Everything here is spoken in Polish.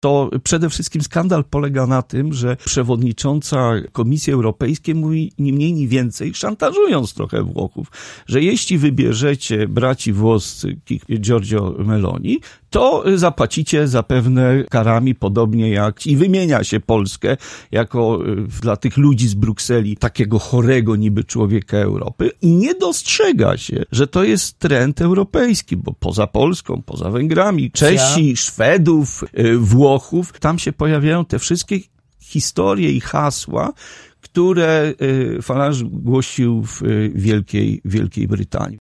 to przede wszystkim skandal polega na tym, że przewodnicząca Komisji Europejskiej mówi ni mniej, ni więcej, szantażując trochę Włochów, że jeśli wybierzecie braci włoskich Giorgio Meloni, to zapłacicie zapewne karami, podobnie jak i wymienia się Polskę jako y, dla tych ludzi z Brukseli takiego chorego niby człowieka Europy. I nie dostrzega się, że to jest trend europejski, bo poza Polską, poza Węgrami, Czesi, Szwedów, y, Włochów, tam się pojawiają te wszystkie historie i hasła, które y, Falange głosił w Wielkiej, Wielkiej Brytanii.